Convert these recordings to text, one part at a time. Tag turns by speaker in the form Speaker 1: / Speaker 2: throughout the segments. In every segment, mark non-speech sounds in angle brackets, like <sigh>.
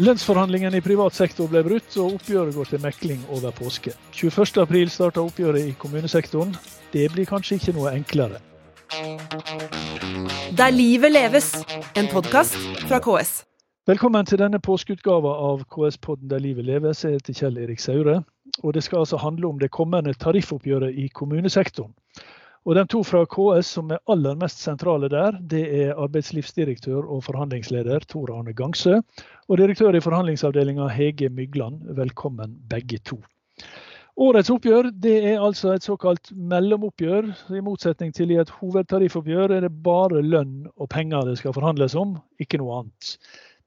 Speaker 1: Lønnsforhandlingene i privat sektor ble brutt, og oppgjøret går til mekling over påske. 21.4 starter oppgjøret i kommunesektoren. Det blir kanskje ikke noe enklere.
Speaker 2: Der livet leves, en podkast fra KS.
Speaker 1: Velkommen til denne påskeutgava av KS-podden Der livet leves. Jeg heter Kjell Erik Saure. Og det skal altså handle om det kommende tariffoppgjøret i kommunesektoren. Og De to fra KS som er aller mest sentrale der, det er arbeidslivsdirektør og forhandlingsleder Tor Arne Gangsø og direktør i forhandlingsavdelinga Hege Mygland. Velkommen begge to. Årets oppgjør det er altså et såkalt mellomoppgjør. I motsetning til i et hovedtariffoppgjør er det bare lønn og penger det skal forhandles om, ikke noe annet.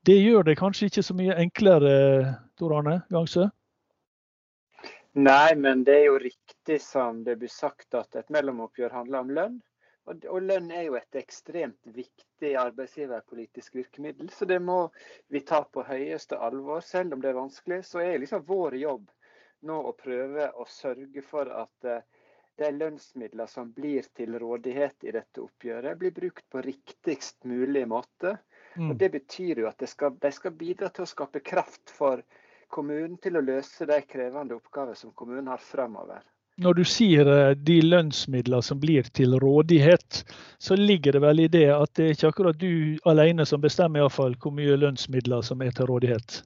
Speaker 1: Det gjør det kanskje ikke så mye enklere, Tor Arne Gangsø?
Speaker 3: Nei, men det er jo riktig som det blir sagt at et mellomoppgjør handler om lønn. Og, og lønn er jo et ekstremt viktig arbeidsgiverpolitisk virkemiddel, så det må vi ta på høyeste alvor. Selv om det er vanskelig, så er liksom vår jobb nå å prøve å sørge for at uh, de lønnsmidler som blir til rådighet i dette oppgjøret, blir brukt på riktigst mulig måte. Mm. Og Det betyr jo at de skal, de skal bidra til å skape kraft for kommunen til å løse de krevende oppgaver som kommunen har fremover.
Speaker 1: Når du sier eh, de lønnsmidler som blir til rådighet, så ligger det vel i det at det er ikke akkurat du alene som bestemmer i fall hvor mye lønnsmidler som er til rådighet?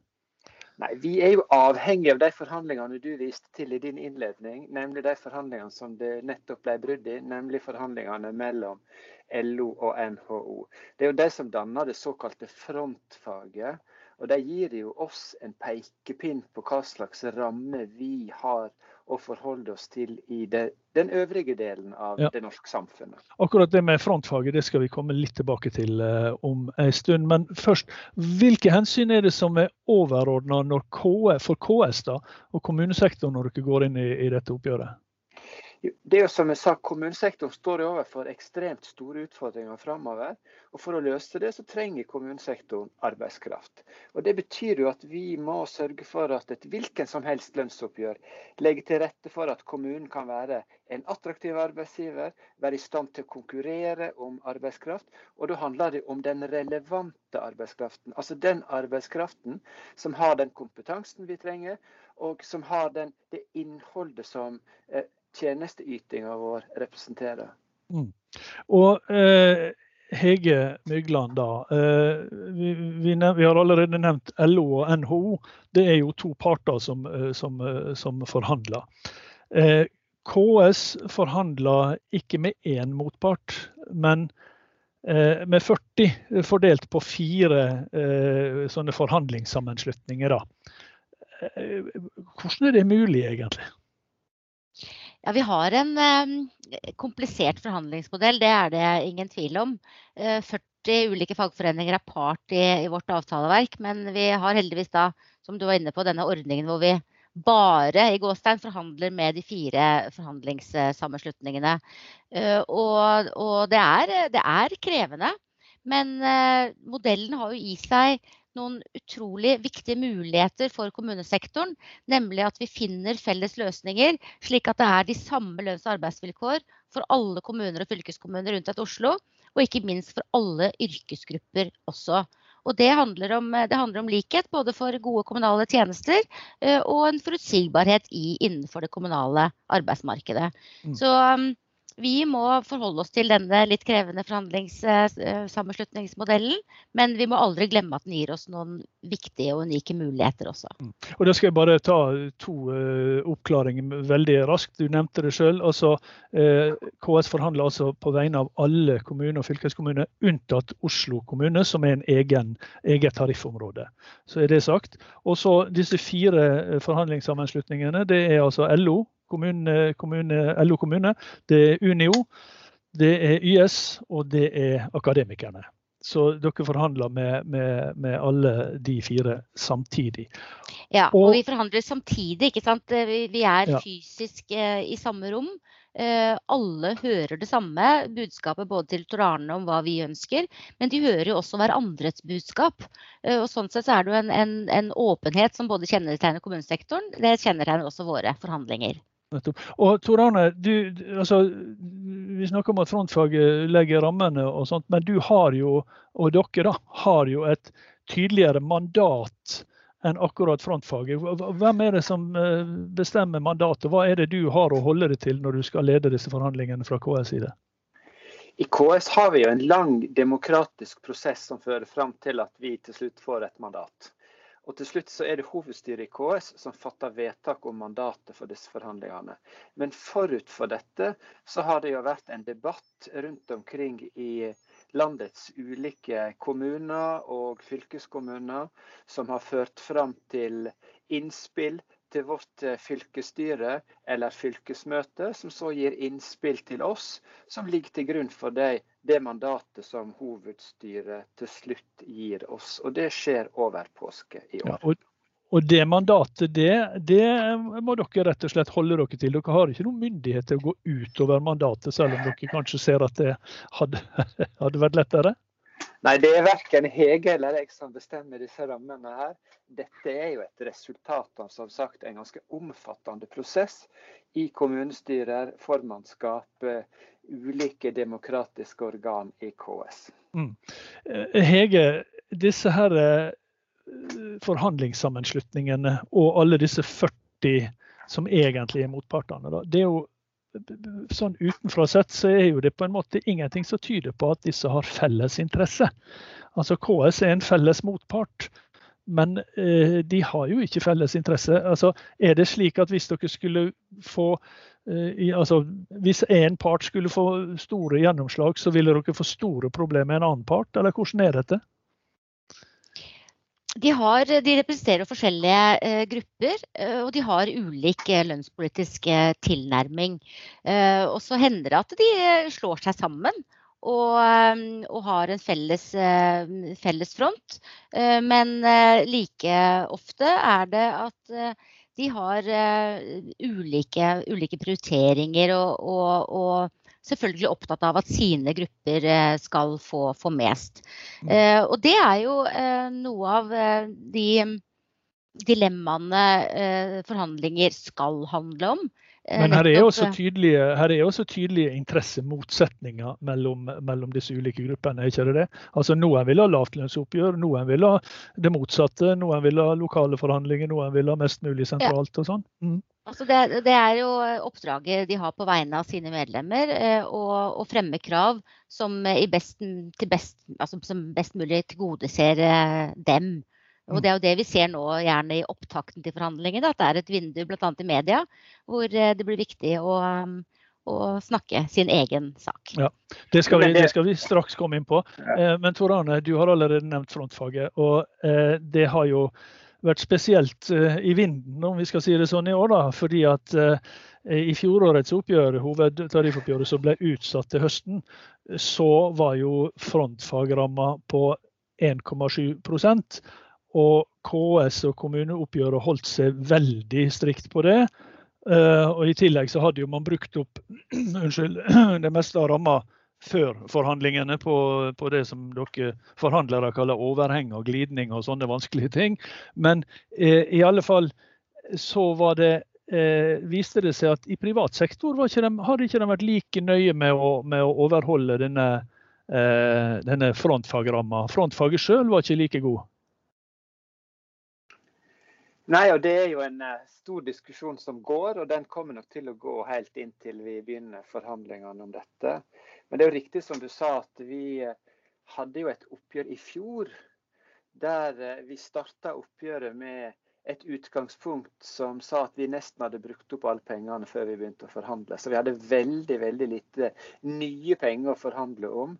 Speaker 3: Nei, Vi er jo avhengig av de forhandlingene du viste til i din innledning. Nemlig de forhandlingene som det nettopp ble brudd i, nemlig forhandlingene mellom LO og NHO. Det er jo de som danner det såkalte frontfaget og De gir jo oss en pekepinn på hva slags ramme vi har å forholde oss til i det, den øvrige delen av ja. det norske samfunnet.
Speaker 1: Akkurat det med frontfaget det skal vi komme litt tilbake til uh, om en stund. Men først, hvilke hensyn er det som er overordna for KS da, og kommunesektoren når dere går inn i, i dette oppgjøret?
Speaker 3: Det er jo som jeg sa, Kommunesektoren står overfor ekstremt store utfordringer framover. Og for å løse det, så trenger kommunesektoren arbeidskraft. Og Det betyr jo at vi må sørge for at et hvilken som helst lønnsoppgjør legger til rette for at kommunen kan være en attraktiv arbeidsgiver, være i stand til å konkurrere om arbeidskraft. Og da handler det om den relevante arbeidskraften. Altså den arbeidskraften som har den kompetansen vi trenger, og som har den, det innholdet som eh, tjenesteytinga vår representerer. Mm.
Speaker 1: Og eh, Hege Mygland, da. Eh, vi, vi, vi, har allerede nevnt LO og NHO. Det er jo to parter som, eh, som, eh, som forhandler. Eh, KS forhandler ikke med én motpart, men eh, med 40 fordelt på fire sånne forhandlingssammenslutninger. Da. Hvordan er det mulig, egentlig?
Speaker 4: Ja, Vi har en eh, komplisert forhandlingsmodell, det er det ingen tvil om. Eh, 40 ulike fagforeninger er part i, i, vårt avtaleverk, men vi har heldigvis da, som du var inne på, denne ordningen hvor vi bare i gåstein forhandler med de fire forhandlingssammenslutningene. Eh, og, og det, er, det, er, krevende. Men eh, modellen har jo i seg noen utrolig viktige muligheter for kommunesektoren. Nemlig at vi finner felles løsninger, slik at det er de samme lønns- og arbeidsvilkår for alle kommuner og fylkeskommuner rundt et Oslo. Og ikke minst for alle yrkesgrupper også. Og det handler, om, det handler om likhet både for gode kommunale tjenester eh, og en forutsigbarhet i, innenfor det kommunale arbeidsmarkedet. Mm. Så um, vi må forholde oss til denne litt krevende forhandlingssammenslutningsmodellen. Men vi må aldri glemme at den gir oss noen viktige og unike muligheter også. Mm.
Speaker 1: Og Da skal jeg bare ta to uh, oppklaringer veldig raskt. Du nevnte det sjøl. Altså, KS forhandler altså på vegne av alle kommuner og fylkeskommuner, unntatt Oslo kommune, som er en egen, eget tariffområde. Så er det sagt. Og så disse fire eh, forhandlingssammenslutningene, det er altså LO, kommune, kommune, LO kommune, det er Unio, det er YS og det er Akademikerne. Så dere forhandler med, med, med, alle de fire samtidig.
Speaker 4: Ja, og, og vi forhandler samtidig. ikke sant? Vi er ja. fysisk eh, i samme rom. Eh, alle hører det samme budskapet både til Torane om hva vi ønsker, men de hører jo også hverandres budskap. Eh, og Sånn sett så er det jo en, en, en åpenhet som både kjennetegner kommunesektoren, det kjennetegner også våre forhandlinger.
Speaker 1: Og Tor Arne, du, altså, vi snakker om at frontfaget legger rammene, og sånt, men du har jo, og dere da, har jo et tydeligere mandat enn akkurat frontfaget. Hvem er det som bestemmer mandatet? Hva er det du har å holde deg til når du skal lede disse forhandlingene fra KS side?
Speaker 3: I KS har vi jo en lang demokratisk prosess som fører fram til at vi til slutt får et mandat. Og til slutt så er det hovedstyret i KS som fatter vedtak om mandatet for disse forhandlingene. Men forut for dette så har det jo vært en debatt rundt omkring i landets ulike kommuner og fylkeskommuner som har ført fram til innspill til vårt eh, fylkesstyre eller fylkesmøte, som så gir innspill til oss, som ligger til grunn for det, det mandatet som hovedstyret til slutt gir oss. Og det skjer over påske i år. Ja,
Speaker 1: og, og, det mandatet, det, det, må dere rett og slett holde dere til. Dere har ikke noen myndighet til å gå utover mandatet, selv om dere kanskje ser at det hadde, <laughs> hadde vært lettere?
Speaker 3: Nei, det er verken Hege eller jeg som bestemmer disse rammene her. Dette er jo et resultat av som sagt, en ganske omfattende prosess i kommunestyrer, formannskap, ulike demokratiske organ i KS. Mm.
Speaker 1: Eh, Hege, disse her eh, forhandlingssammenslutningene og alle disse 40 som egentlig er motpartene, det er jo sånn utenfra sett så er jo det på en måte ingenting som tyder på at disse har felles interesse. Altså KS er en felles motpart, men eh, de har jo ikke felles interesse. Altså, er det slik at hvis dere skulle få eh, altså, Hvis én part skulle få store gjennomslag, så ville dere få store problemer med en annen part, eller hvordan er dette?
Speaker 4: De, har, de, representerer forskjellige eh, grupper, eh, og de har ulik eh, lønnspolitisk eh, tilnærming. Og så hender det at de slår seg sammen og, og har en felles, felles front. men like ofte er det at de har ulike, ulike prioriteringer og, og, og selvfølgelig opptatt av at sine grupper eh, skal få, få mest. Mm. Eh, og det er jo eh, noe av de dilemmaene forhandlinger skal handle om.
Speaker 1: Men her er også tydelige, er også tydelige interessemotsetninger mellom, mellom, disse ulike gruppene. ikke det det? Altså Noen vil ha lavtlønnsoppgjør, noen vil ha det motsatte. Noen vil ha lokale forhandlinger, noen vil ha mest mulig sentralt og sånn. Mm.
Speaker 4: Altså det, det, er jo oppdraget de har på vegne av sine medlemmer, eh, å, å fremme krav som, best, best, altså som best mulig tilgodeser eh, dem. Og. Det er jo det vi ser nå gjerne i opptakten til forhandlingene, at det er et vindu bl.a. i media hvor eh, det blir viktig å, å snakke sin egen sak.
Speaker 1: Ja, det skal, vi, det skal vi straks komme inn på. Men Tor Arne, du har allerede nevnt frontfaget. og det har jo vært spesielt eh, i vinden, om vi skal si det sånn i år. da, fordi at eh, i fjorårets oppgjør, hovedtariffoppgjøret som ble utsatt til høsten, så var jo frontfagramma på 1,7 og KS og kommuneoppgjøret holdt seg veldig strikt på det. Eh, og I tillegg så hadde jo man brukt opp <clears throat> unnskyld, <clears throat> det meste av ramma før forhandlingene på, på, det som dere forhandlere kaller overheng og glidning og sånne vanskelige ting. Men eh, i alle fall så var det eh, viste det seg at i privat sektor ikke de, hadde ikke de vært like nøye med å, med å overholde denne, eh, denne frontfagramma. Frontfaget sjøl var ikke like god.
Speaker 3: Nei, og Det er jo en uh, stor diskusjon som går, og den kommer nok til å gå helt inntil vi begynner forhandlingene om dette. Men det er jo riktig som du sa, at vi eh, hadde jo et oppgjør i fjor der eh, vi starta oppgjøret med et utgangspunkt som sa at vi nesten hadde brukt opp alle pengene før vi begynte å forhandle. Så vi hadde veldig veldig lite nye penger å forhandle om.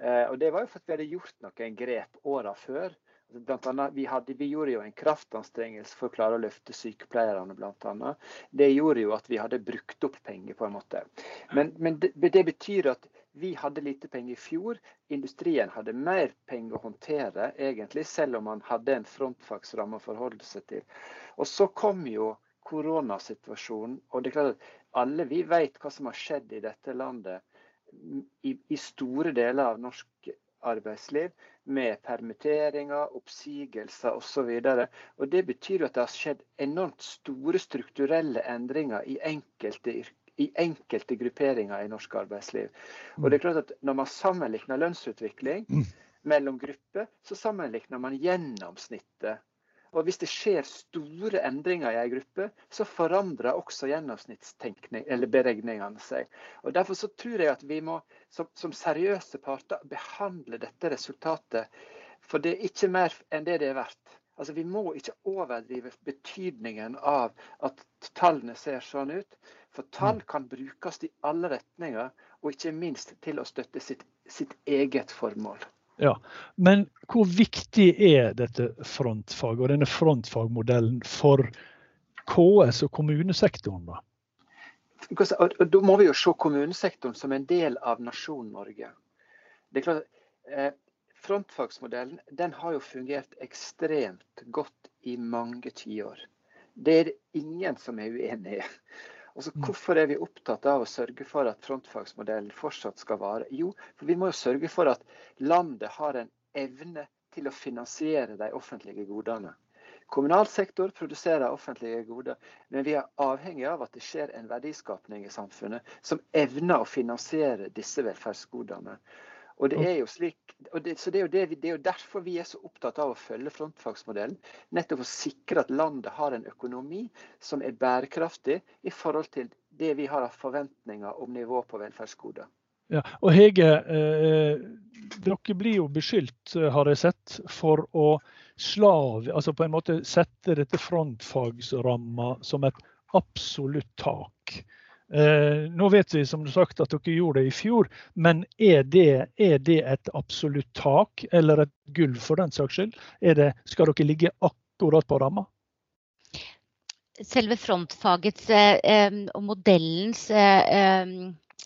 Speaker 3: Eh, og det var jo for at vi hadde gjort noen grep åra før. Blant annet, vi, hadde, vi, gjorde jo en kraftanstrengelse for å klare å løfte sykepleierne, bl.a. Det gjorde jo at vi hadde brukt opp penger, på en måte. Men, men det, det, betyr at vi hadde lite penger i fjor. Industrien hadde mer penger å håndtere, egentlig, selv om man hadde en frontfagsramme å forholde seg til. Og så kom jo koronasituasjonen. Og det er klart at alle vi vet hva som har skjedd i dette landet i, i store deler av norsk arbeidsliv, med permitteringer, oppsigelser osv. Det betyr jo at det har skjedd enormt store strukturelle endringer i enkelte i enkelte grupperinger i norsk arbeidsliv. Og det er klart at Når man sammenligner lønnsutvikling mm. mellom grupper, så sammenligner man gjennomsnittet Og hvis det skjer store endringer i en gruppe, så forandrer også gjennomsnittstenkning, seg. Og Derfor så tror jeg at vi må som, som seriøse parter behandle dette resultatet. For det er ikke mer enn det det er verdt. Altså, Vi må ikke overdrive betydningen av at tallene ser sånn ut. For tall mm. kan brukes i alle retninger, og ikke minst til å støtte sitt, sitt eget formål.
Speaker 1: Ja, Men hvor viktig er dette frontfag og denne frontfagmodellen for KS og kommunesektoren? da?
Speaker 3: Og Da må vi jo se kommunesektoren som en del av nasjonen Norge. Det er klart, eh, Frontfagsmodellen den har jo fungert ekstremt godt i mange tiår. Det er det ingen som er uenig i. Altså, hvorfor er vi opptatt av å sørge for at frontfagsmodellen fortsatt skal vare? Jo, for vi må jo sørge for at landet har en evne til å finansiere de offentlige godene. Kommunal sektor produserer offentlige goder, men vi er avhengig av at det skjer en verdiskapning i samfunnet som evner å finansiere disse velferdsgodene. Og det er jo slik, det, så det er jo, det, det er jo derfor vi er så opptatt av å følge frontfagsmodellen. Nettopp å sikre at landet har en økonomi som er bærekraftig i forhold til det vi har av forventninger om nivå på velferdsgoder.
Speaker 1: Ja, og Hege, eh, dere blir jo beskyldt, eh, har jeg sett, for å slav, altså på en måte sette dette frontfagsramma som et absolutt tak. Eh, nå vet vi som sagt at dere gjorde det i fjor, men er det, er det et absolutt tak, eller et gulv for den saks skyld? Det, skal dere ligge akkurat på ramma?
Speaker 4: Selve frontfagets eh, og modellens eh,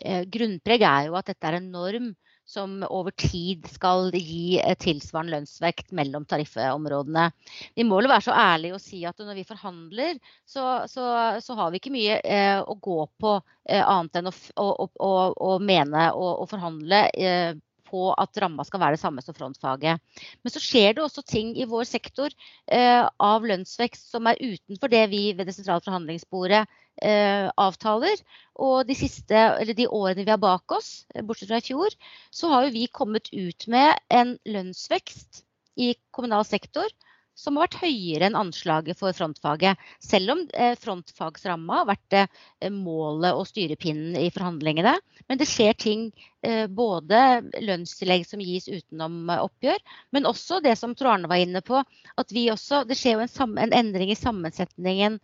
Speaker 4: eh, grunnpreg er jo at dette er en norm som over tid skal gi tilsvarende lønnsvekt mellom tariffområdene. Vi må jo være så ærlige og si at når vi forhandler, så, så, så har vi ikke mye eh, å gå på eh, annet enn å, å, å, å mene og forhandle eh, på at ramma skal være det samme som frontfaget. Men så skjer det også ting i vår sektor eh, av lønnsvekst som er utenfor det vi ved det sentrale forhandlingsbordet eh, avtaler. Og de, siste, de årene vi har bak oss, eh, bortsett fra i fjor, så har vi kommet ut med en lønnsvekst i kommunal sektor som har vært høyere enn anslaget for frontfaget. Selv om eh, frontfagsramma har vært eh, målet og styrepinnen i forhandlingene. Men det skjer ting, eh, både lønnstillegg som gis utenom oppgjør, men også det som Tor Arne var inne på, at også, det skjer jo en, en endring i sammensetningen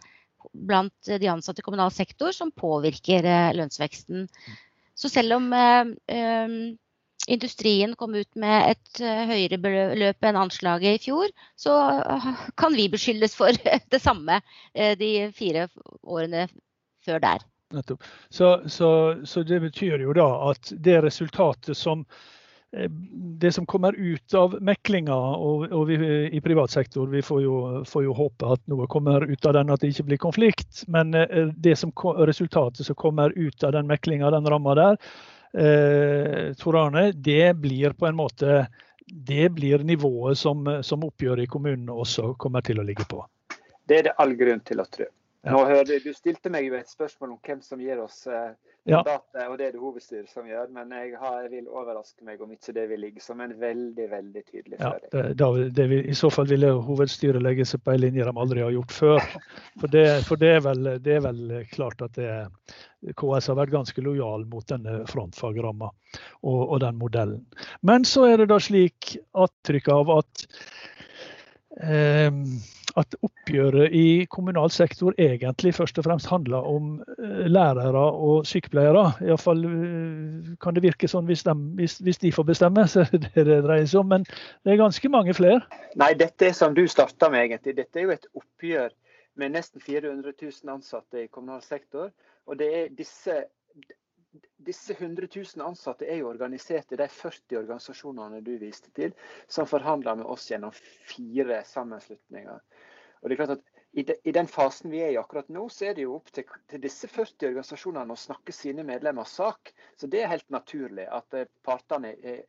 Speaker 4: blant de ansatte i kommunal sektor som påvirker lønnsveksten. Så selv om industrien kom ut med et eh, høyere beløp enn anslaget i fjor, så eh, kan vi beskyldes for <laughs> det samme eh, de fire årene før der.
Speaker 1: Nettopp. Så, så, så, det betyr jo da at det resultatet som det som kommer ut av meklinga og, og vi, i privat sektor, vi får jo, får jo, håpe at noe kommer ut av den, at det ikke blir konflikt. Men det som, resultatet som kommer ut av den meklinga, den ramma der, eh, Tor Arne, det blir på en måte det blir nivået som, som oppgjøret i kommunen også kommer til å ligge på.
Speaker 3: Det er det all grunn til å tro. Nå hørte, Du stilte meg jo et spørsmål om hvem som gir oss eh, ja. og det er det hovedstyret som gjør. Men jeg, har, jeg, vil overraske meg om ikke det vil ligge som en veldig veldig tydelig føring. Ja,
Speaker 1: det, det vil, I så fall ville hovedstyret legge seg på en linje de aldri har gjort før. For det, for det, er, vel, det er, vel, klart at KS har vært ganske lojal mot denne frontfagramma og, og den modellen. Men så er det da slik attrykk av at eh, at oppgjøret i kommunal sektor egentlig først og fremst handler om eh, lærere og sykepleiere. Iallfall eh, kan det virke sånn hvis de, hvis, hvis de, får bestemme, <laughs> så er det det dreier seg om. Men det er ganske mange flere.
Speaker 3: Nei, dette er som du starta med, egentlig. Dette er jo et oppgjør med nesten 400 000 ansatte i kommunal sektor. Og det er disse disse 100 000 ansatte er jo organisert i de 40 organisasjonene du viste til, som forhandler med oss gjennom fire sammenslutninger. Og det er klart at i, de, i, den fasen vi er i akkurat nå, så er det jo opp til, disse 40 organisasjonene å snakke sine medlemmers sak. Så det er helt naturlig at eh, partene er,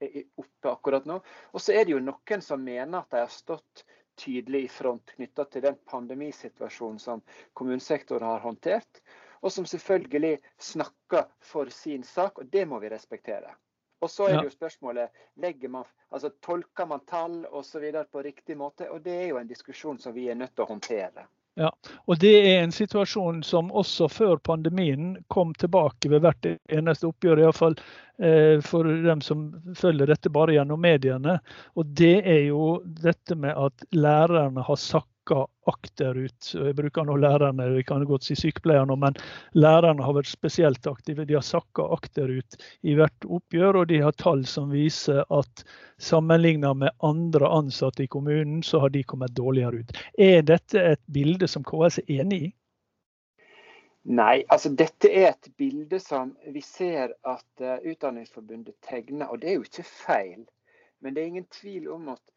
Speaker 3: er oppe akkurat nå. Og så er det jo noen som mener at de har stått tydelig i front knytta til den pandemisituasjonen som kommunesektoren har håndtert, og som selvfølgelig snakker for sin sak, og det må vi respektere. Og så er det jo spørsmålet legger man, altså tolker man tall osv. på riktig måte. Og det er jo en diskusjon som vi er nødt til å håndtere.
Speaker 1: Ja, og Det er en situasjon som også før pandemien kom tilbake ved hvert eneste oppgjør. Iallfall eh, for dem som følger dette bare gjennom mediene. Og Det er jo dette med at lærerne har sagt sakka akterut. Jeg bruker nå lærerne, vi kan godt si sykepleierne, men lærerne har vært spesielt aktive. De har sakka akterut i hvert oppgjør, og de har tall som viser at sammenlignet med andre ansatte i kommunen, så har de kommet dårligere ut. Er dette et bilde som KS er enig i?
Speaker 3: Nei, altså dette er et bilde som vi ser at uh, Utdanningsforbundet tegner, og det er jo ikke feil. Men det er ingen tvil om at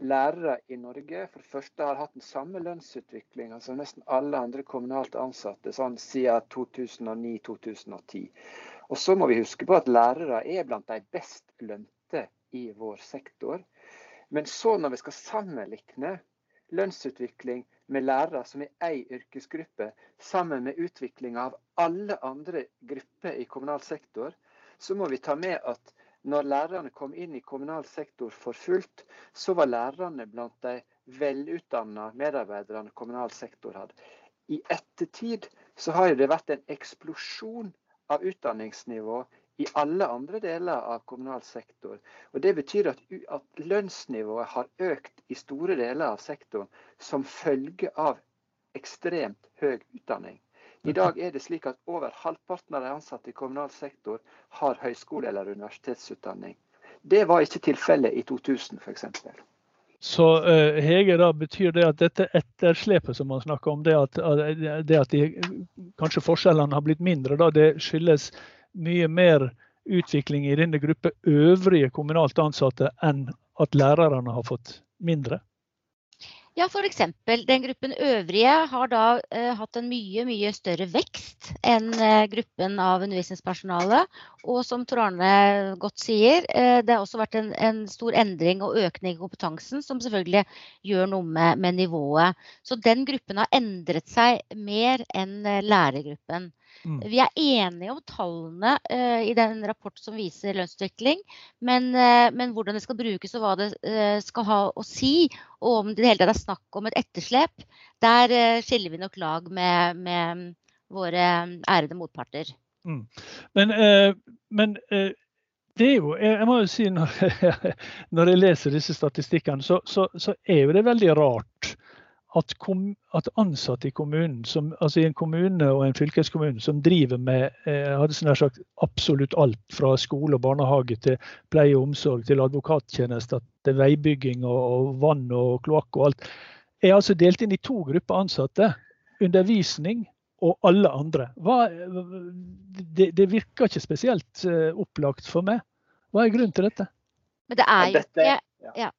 Speaker 3: lærere i Norge for det første har hatt den samme lønnsutviklinga som nesten alle andre kommunalt ansatte sånn siden 2009-2010. Og så må vi huske på at lærere er blant de best lønte i vår sektor. Men så når vi skal sammenligne lønnsutvikling med lærere som er ei yrkesgruppe, sammen med utviklinga av alle andre grupper i kommunal sektor, så må vi ta med at når lærerne kom inn i kommunal sektor for fullt, så var lærerne blant de velutdanna medarbeiderne kommunal sektor hadde. I ettertid så har det vært en eksplosjon av utdanningsnivå i alle andre deler av kommunal sektor. Og Det betyr at, at lønnsnivået har økt i store deler av sektoren som følge av ekstremt høy utdanning. I dag er det slik at over halvparten av de ansatte i kommunal sektor har høyskole- eller universitetsutdanning. Det var ikke tilfellet i 2000 f.eks.
Speaker 1: Så uh, Hege, da betyr det at dette etterslepet som man snakker om, det at, det at de, kanskje forskjellene har blitt mindre, da, det skyldes mye mer utvikling i denne gruppe øvrige kommunalt ansatte enn at lærerne har fått mindre?
Speaker 4: Ja, f.eks. den gruppen øvrige har da eh, hatt en mye mye større vekst enn eh, gruppen av undervisningspersonale. Og som Tor Arne godt sier, eh, det har også vært en, en, stor endring og økning i kompetansen, som selvfølgelig gjør noe med, med nivået. Så den gruppen har endret seg mer enn eh, lærergruppen. Mm. Vi er enige om tallene uh, i den rapport som viser lønnsutvikling, men, uh, men, hvordan det skal brukes og hva det uh, skal ha å si, og om det hele tatt er snakk om et etterslep, der skiller vi nok lag med, med våre ærede motparter. Mm.
Speaker 1: Men, men det er jo, jeg må jo si når, når <laughs> jeg leser disse statistikkene, så, så, så er jo det veldig rart at, kom, at, ansatte i kommunen, som, altså i en kommune og en fylkeskommune som driver med eh, hadde sånn sagt, absolutt alt fra skole og barnehage til pleie og omsorg til advokattjenester til veibygging og, og vann og kloakk og alt, er altså delt inn i to grupper ansatte. Undervisning og alle andre. Hva, det, det, virker ikke spesielt eh, opplagt for meg. Hva er grunnen til dette?
Speaker 4: Men det er jo ikke ja.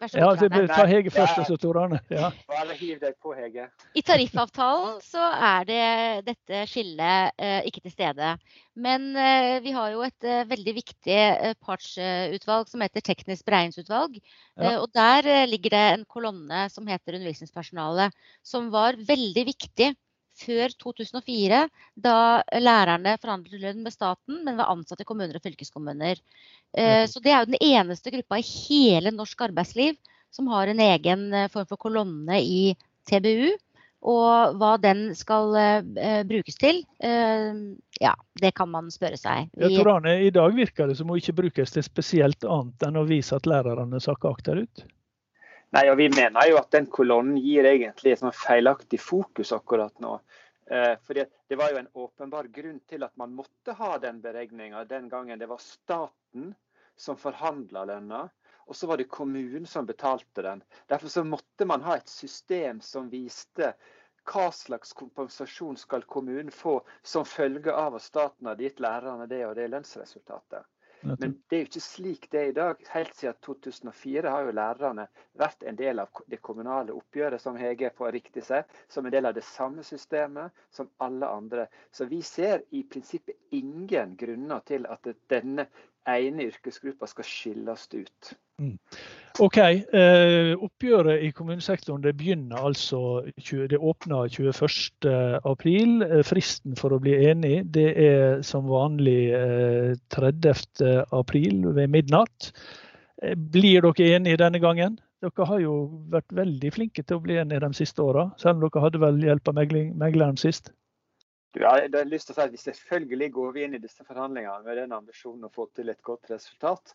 Speaker 1: Vær så god, ja, Ta Hege først, og så Tor Arne. Ja.
Speaker 3: Bare hiv deg på, Hege.
Speaker 4: I tariffavtalen så er det dette skillet eh, ikke til stede. Men eh, vi har jo et eh, veldig viktig eh, partsutvalg som heter Teknisk beregningsutvalg. Ja. Eh, og der eh, ligger det en kolonne som heter undervisningspersonale, som var veldig viktig før 2004, da lærerne forhandlet lønn med staten, men var ansatt i kommuner og fylkeskommuner. Eh, så det er jo den eneste gruppa i hele norsk arbeidsliv som har en egen eh, form for kolonne i TBU. Og hva den skal uh, brukes til, uh, ja, det kan man spørre seg.
Speaker 1: Vi... tror Arne, I dag virker det som hun ikke brukes til spesielt annet enn å vise at lærerne sakker akterut?
Speaker 3: Nei, og Vi mener jo at den kolonnen gir egentlig et feilaktig fokus akkurat nå. Eh, fordi Det var jo en åpenbar grunn til at man måtte ha den beregninga den gangen det var staten som forhandla lønna, og så var det kommunen som betalte den. Derfor så måtte man ha et system som viste hva slags kompensasjon skal kommunen få som følge av at staten hadde gitt lærerne det og det lønnsresultatet. Men det er jo ikke slik det er i dag. Helt siden 2004 har jo lærerne vært en del av det kommunale oppgjøret, som Hege får riktig seg, som en del av det samme systemet som alle andre. Så vi ser i prinsippet ingen grunner til at denne ene yrkesgruppa skal skilles ut. Mm.
Speaker 1: OK. Eh, oppgjøret i kommunesektoren det begynner altså Det åpner 21.4. Eh, fristen for å bli enig det er som vanlig eh, 30.4 ved midnatt. Eh, blir dere enige denne gangen? Dere har jo vært veldig flinke til å bli enige de siste åra, selv om dere hadde vel hjelp av megleren sist?
Speaker 3: Ja, jeg har lyst til å si at vi Selvfølgelig går vi inn i disse forhandlingene med den ambisjonen å få til et godt resultat.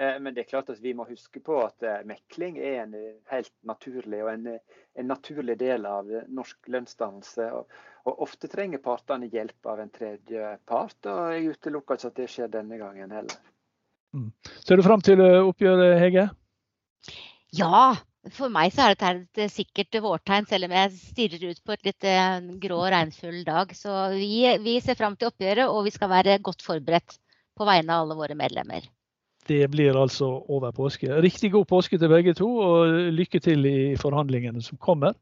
Speaker 3: Eh, men det er klart at vi må huske på at eh, mekling er en eh, helt naturlig og en, en naturlig del av norsk lønnsdannelse. Og, og ofte trenger partene hjelp av en tredje part, og jeg utelukker ikke at det skjer denne gangen heller.
Speaker 1: Mm. Ser du fram til oppgjøret, Hege?
Speaker 4: Ja, for meg så er dette et sikkert vårtegn, selv om jeg stirrer ut på et litt grå regnfull dag. Så vi, vi ser fram til oppgjøret, og vi skal være godt forberedt på vegne av alle våre medlemmer.
Speaker 1: Det blir altså over påske. Riktig god påske til begge to, og lykke til i forhandlingene som kommer.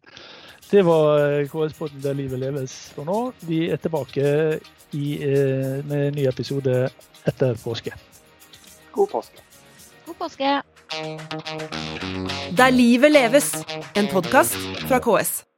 Speaker 1: Det var eh, KS-podden der livet leves for nå. Vi er tilbake i, eh, med en ny episode etter påske.
Speaker 3: God påske.
Speaker 4: God påske.
Speaker 2: Der livet leves, en podkast fra KS.